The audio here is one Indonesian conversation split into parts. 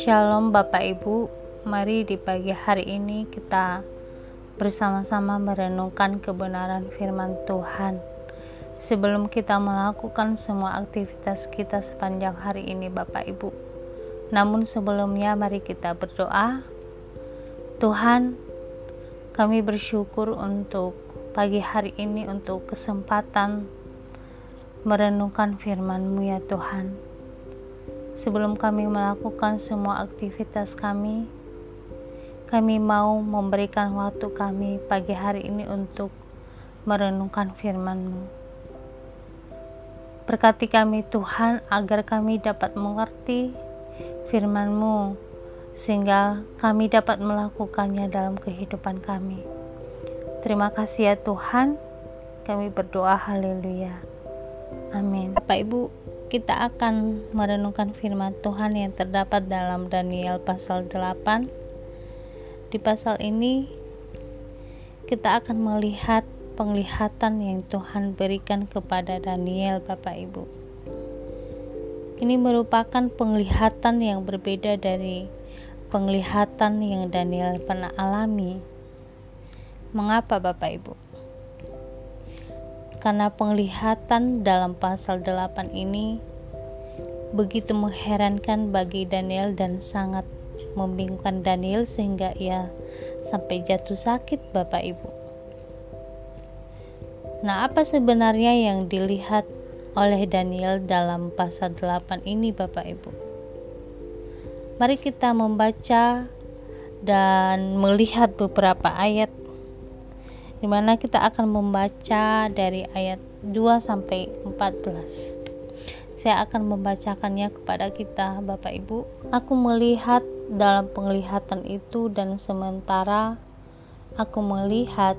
Shalom Bapak Ibu, mari di pagi hari ini kita bersama-sama merenungkan kebenaran firman Tuhan. Sebelum kita melakukan semua aktivitas kita sepanjang hari ini Bapak Ibu. Namun sebelumnya mari kita berdoa. Tuhan, kami bersyukur untuk pagi hari ini untuk kesempatan merenungkan firman-Mu ya Tuhan. Sebelum kami melakukan semua aktivitas kami, kami mau memberikan waktu kami pagi hari ini untuk merenungkan firman-Mu. Berkati kami Tuhan agar kami dapat mengerti firman-Mu sehingga kami dapat melakukannya dalam kehidupan kami. Terima kasih ya Tuhan. Kami berdoa haleluya. Amin. Bapak Ibu, kita akan merenungkan firman Tuhan yang terdapat dalam Daniel pasal 8. Di pasal ini kita akan melihat penglihatan yang Tuhan berikan kepada Daniel Bapak Ibu. Ini merupakan penglihatan yang berbeda dari penglihatan yang Daniel pernah alami. Mengapa Bapak Ibu? Karena penglihatan dalam pasal 8 ini begitu mengherankan bagi Daniel dan sangat membingungkan Daniel sehingga ia sampai jatuh sakit Bapak Ibu. Nah, apa sebenarnya yang dilihat oleh Daniel dalam pasal 8 ini Bapak Ibu? Mari kita membaca dan melihat beberapa ayat di mana kita akan membaca dari ayat 2 sampai 14. Saya akan membacakannya kepada kita Bapak Ibu. Aku melihat dalam penglihatan itu dan sementara aku melihat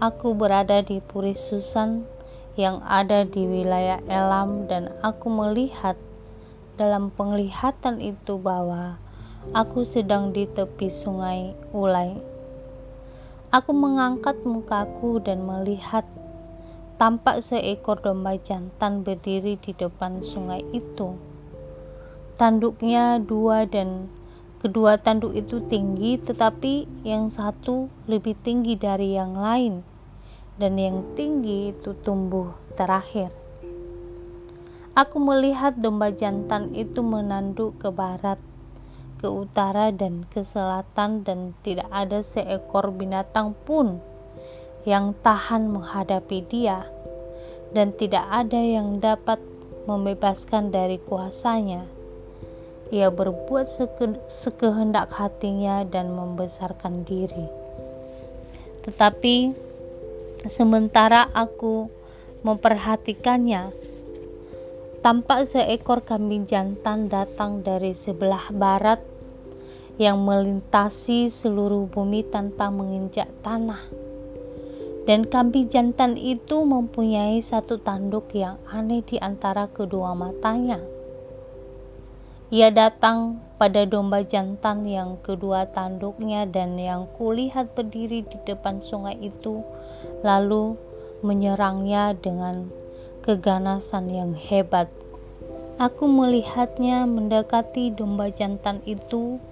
aku berada di Puri Susan yang ada di wilayah Elam dan aku melihat dalam penglihatan itu bahwa aku sedang di tepi sungai Ulai Aku mengangkat mukaku dan melihat tampak seekor domba jantan berdiri di depan sungai itu. Tanduknya dua dan kedua tanduk itu tinggi tetapi yang satu lebih tinggi dari yang lain dan yang tinggi itu tumbuh terakhir. Aku melihat domba jantan itu menanduk ke barat ke utara dan ke selatan dan tidak ada seekor binatang pun yang tahan menghadapi dia dan tidak ada yang dapat membebaskan dari kuasanya. Ia berbuat seke, sekehendak hatinya dan membesarkan diri. Tetapi sementara aku memperhatikannya, tampak seekor kambing jantan datang dari sebelah barat yang melintasi seluruh bumi tanpa menginjak tanah. Dan kambing jantan itu mempunyai satu tanduk yang aneh di antara kedua matanya. Ia datang pada domba jantan yang kedua tanduknya dan yang kulihat berdiri di depan sungai itu, lalu menyerangnya dengan keganasan yang hebat. Aku melihatnya mendekati domba jantan itu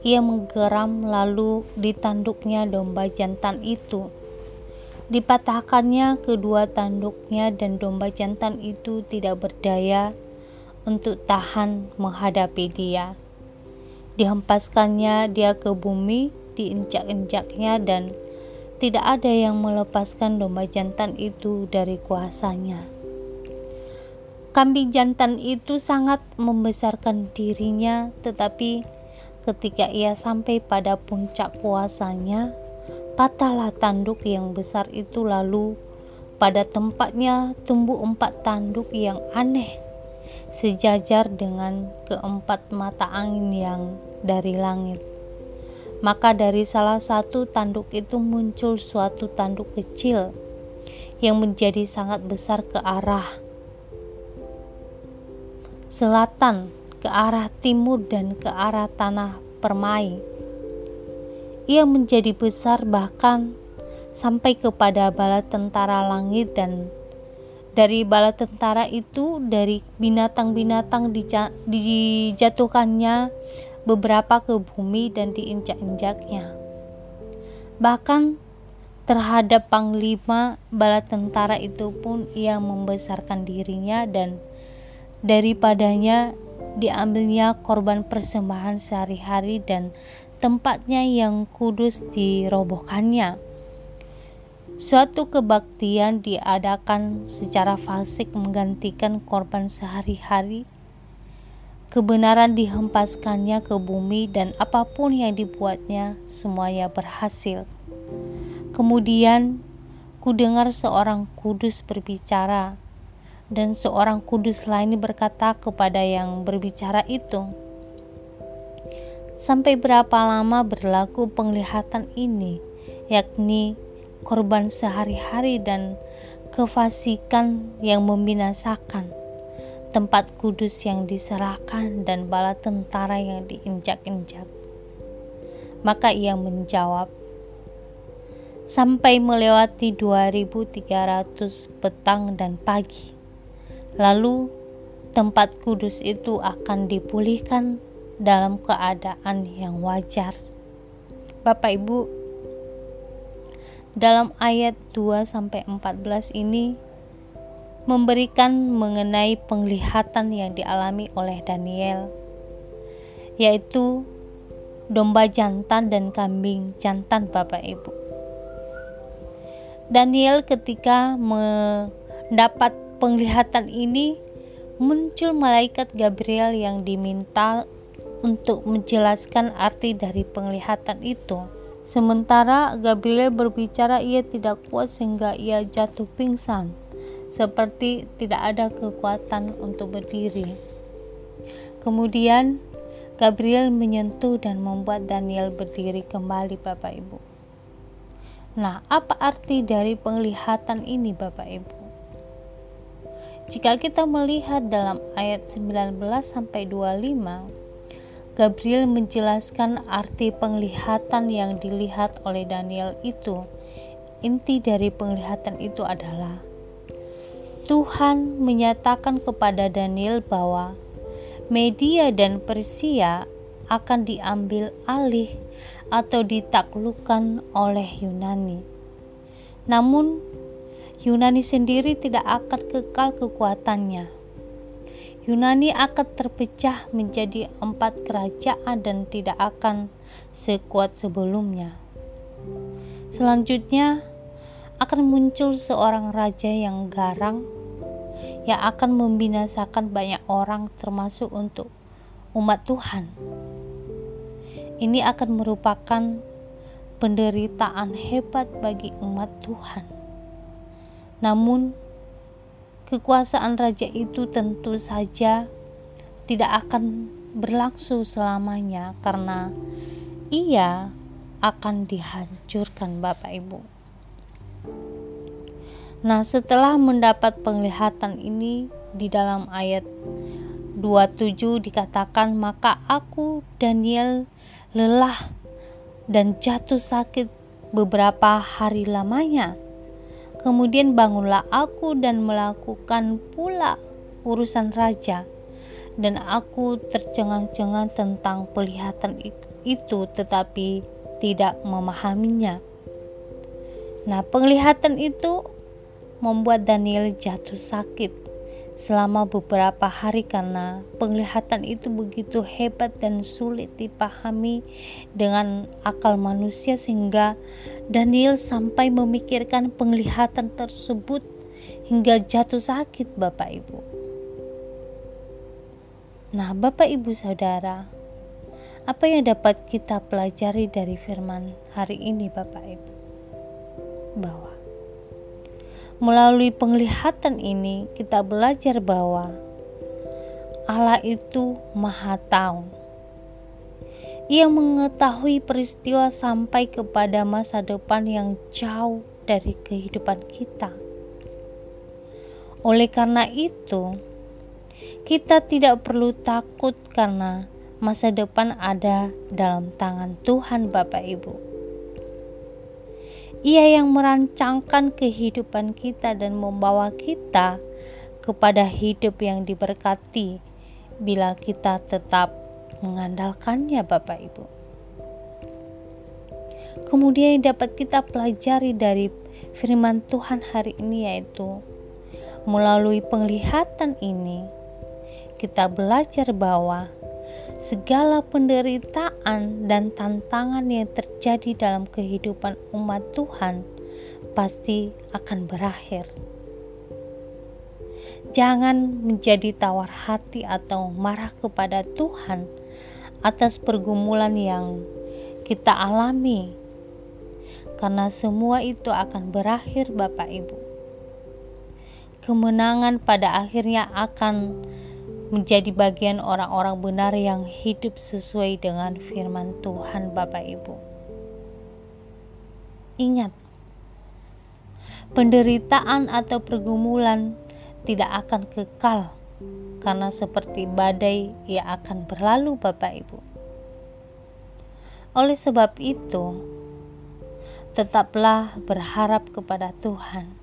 ia menggeram lalu ditanduknya domba jantan itu. Dipatahkannya kedua tanduknya dan domba jantan itu tidak berdaya untuk tahan menghadapi dia. Dihempaskannya dia ke bumi, diinjak-injaknya dan tidak ada yang melepaskan domba jantan itu dari kuasanya. Kambing jantan itu sangat membesarkan dirinya, tetapi Ketika ia sampai pada puncak kuasanya, patahlah tanduk yang besar itu lalu pada tempatnya tumbuh empat tanduk yang aneh, sejajar dengan keempat mata angin yang dari langit. Maka dari salah satu tanduk itu muncul suatu tanduk kecil yang menjadi sangat besar ke arah selatan ke arah timur dan ke arah tanah permai. Ia menjadi besar bahkan sampai kepada bala tentara langit dan dari bala tentara itu dari binatang-binatang dijatuhkannya beberapa ke bumi dan diinjak-injaknya. Bahkan terhadap panglima bala tentara itu pun ia membesarkan dirinya dan daripadanya diambilnya korban persembahan sehari-hari dan tempatnya yang kudus dirobohkannya. Suatu kebaktian diadakan secara fasik menggantikan korban sehari-hari. Kebenaran dihempaskannya ke bumi dan apa pun yang dibuatnya semuanya berhasil. Kemudian kudengar seorang kudus berbicara dan seorang kudus lain berkata kepada yang berbicara itu, Sampai berapa lama berlaku penglihatan ini, yakni korban sehari-hari dan kefasikan yang membinasakan, tempat kudus yang diserahkan dan bala tentara yang diinjak-injak. Maka ia menjawab, sampai melewati 2300 petang dan pagi. Lalu tempat kudus itu akan dipulihkan dalam keadaan yang wajar. Bapak Ibu, dalam ayat 2 sampai 14 ini memberikan mengenai penglihatan yang dialami oleh Daniel yaitu domba jantan dan kambing jantan Bapak Ibu. Daniel ketika mendapat penglihatan ini muncul malaikat Gabriel yang diminta untuk menjelaskan arti dari penglihatan itu. Sementara Gabriel berbicara ia tidak kuat sehingga ia jatuh pingsan, seperti tidak ada kekuatan untuk berdiri. Kemudian Gabriel menyentuh dan membuat Daniel berdiri kembali Bapak Ibu. Nah, apa arti dari penglihatan ini Bapak Ibu? Jika kita melihat dalam ayat 19 sampai 25, Gabriel menjelaskan arti penglihatan yang dilihat oleh Daniel itu. Inti dari penglihatan itu adalah Tuhan menyatakan kepada Daniel bahwa Media dan Persia akan diambil alih atau ditaklukkan oleh Yunani. Namun, Yunani sendiri tidak akan kekal kekuatannya Yunani akan terpecah menjadi empat kerajaan dan tidak akan sekuat sebelumnya. Selanjutnya akan muncul seorang raja yang garang yang akan membinasakan banyak orang termasuk untuk umat Tuhan. Ini akan merupakan penderitaan hebat bagi umat Tuhan. Namun kekuasaan raja itu tentu saja tidak akan berlangsung selamanya karena ia akan dihancurkan Bapak Ibu. Nah, setelah mendapat penglihatan ini di dalam ayat 27 dikatakan maka aku Daniel lelah dan jatuh sakit beberapa hari lamanya Kemudian bangunlah aku dan melakukan pula urusan raja. Dan aku tercengang-cengang tentang pelihatan itu tetapi tidak memahaminya. Nah, penglihatan itu membuat Daniel jatuh sakit selama beberapa hari karena penglihatan itu begitu hebat dan sulit dipahami dengan akal manusia sehingga Daniel sampai memikirkan penglihatan tersebut hingga jatuh sakit Bapak Ibu. Nah, Bapak Ibu Saudara, apa yang dapat kita pelajari dari firman hari ini Bapak Ibu? Bahwa Melalui penglihatan ini, kita belajar bahwa Allah itu Maha Tahu. Ia mengetahui peristiwa sampai kepada masa depan yang jauh dari kehidupan kita. Oleh karena itu, kita tidak perlu takut karena masa depan ada dalam tangan Tuhan, Bapak Ibu. Ia yang merancangkan kehidupan kita dan membawa kita kepada hidup yang diberkati bila kita tetap mengandalkannya Bapak Ibu. Kemudian yang dapat kita pelajari dari firman Tuhan hari ini yaitu melalui penglihatan ini kita belajar bahwa segala penderitaan dan tantangan yang terjadi dalam kehidupan umat Tuhan pasti akan berakhir. Jangan menjadi tawar hati atau marah kepada Tuhan atas pergumulan yang kita alami, karena semua itu akan berakhir, Bapak Ibu. Kemenangan pada akhirnya akan menjadi bagian orang-orang benar yang hidup sesuai dengan firman Tuhan Bapak Ibu. Ingat, penderitaan atau pergumulan tidak akan kekal karena seperti badai ia akan berlalu Bapak Ibu. Oleh sebab itu, tetaplah berharap kepada Tuhan.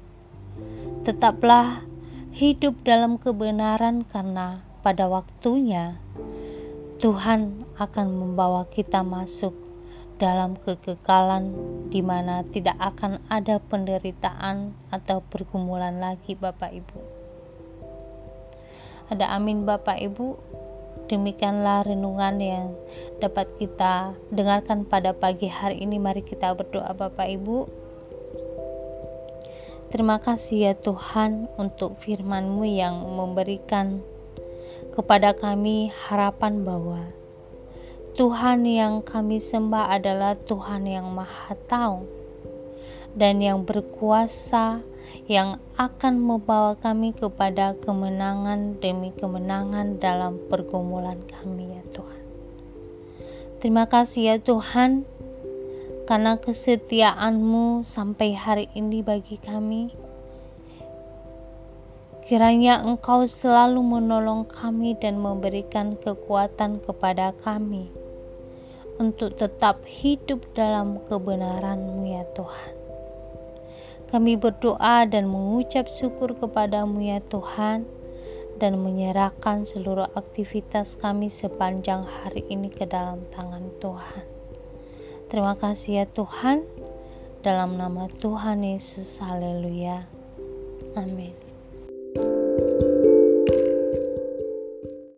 Tetaplah hidup dalam kebenaran karena pada waktunya Tuhan akan membawa kita masuk dalam kekekalan di mana tidak akan ada penderitaan atau pergumulan lagi Bapak Ibu. Ada amin Bapak Ibu. Demikianlah renungan yang dapat kita dengarkan pada pagi hari ini. Mari kita berdoa Bapak Ibu. Terima kasih ya Tuhan untuk firman-Mu yang memberikan kepada kami harapan bahwa Tuhan yang kami sembah adalah Tuhan yang Maha Tahu dan yang berkuasa yang akan membawa kami kepada kemenangan demi kemenangan dalam pergumulan kami ya Tuhan. Terima kasih ya Tuhan karena kesetiaan-Mu sampai hari ini bagi kami. Kiranya Engkau selalu menolong kami dan memberikan kekuatan kepada kami untuk tetap hidup dalam kebenaran-Mu ya Tuhan. Kami berdoa dan mengucap syukur kepadamu ya Tuhan dan menyerahkan seluruh aktivitas kami sepanjang hari ini ke dalam tangan Tuhan. Terima kasih ya Tuhan. Dalam nama Tuhan Yesus, haleluya. Amin.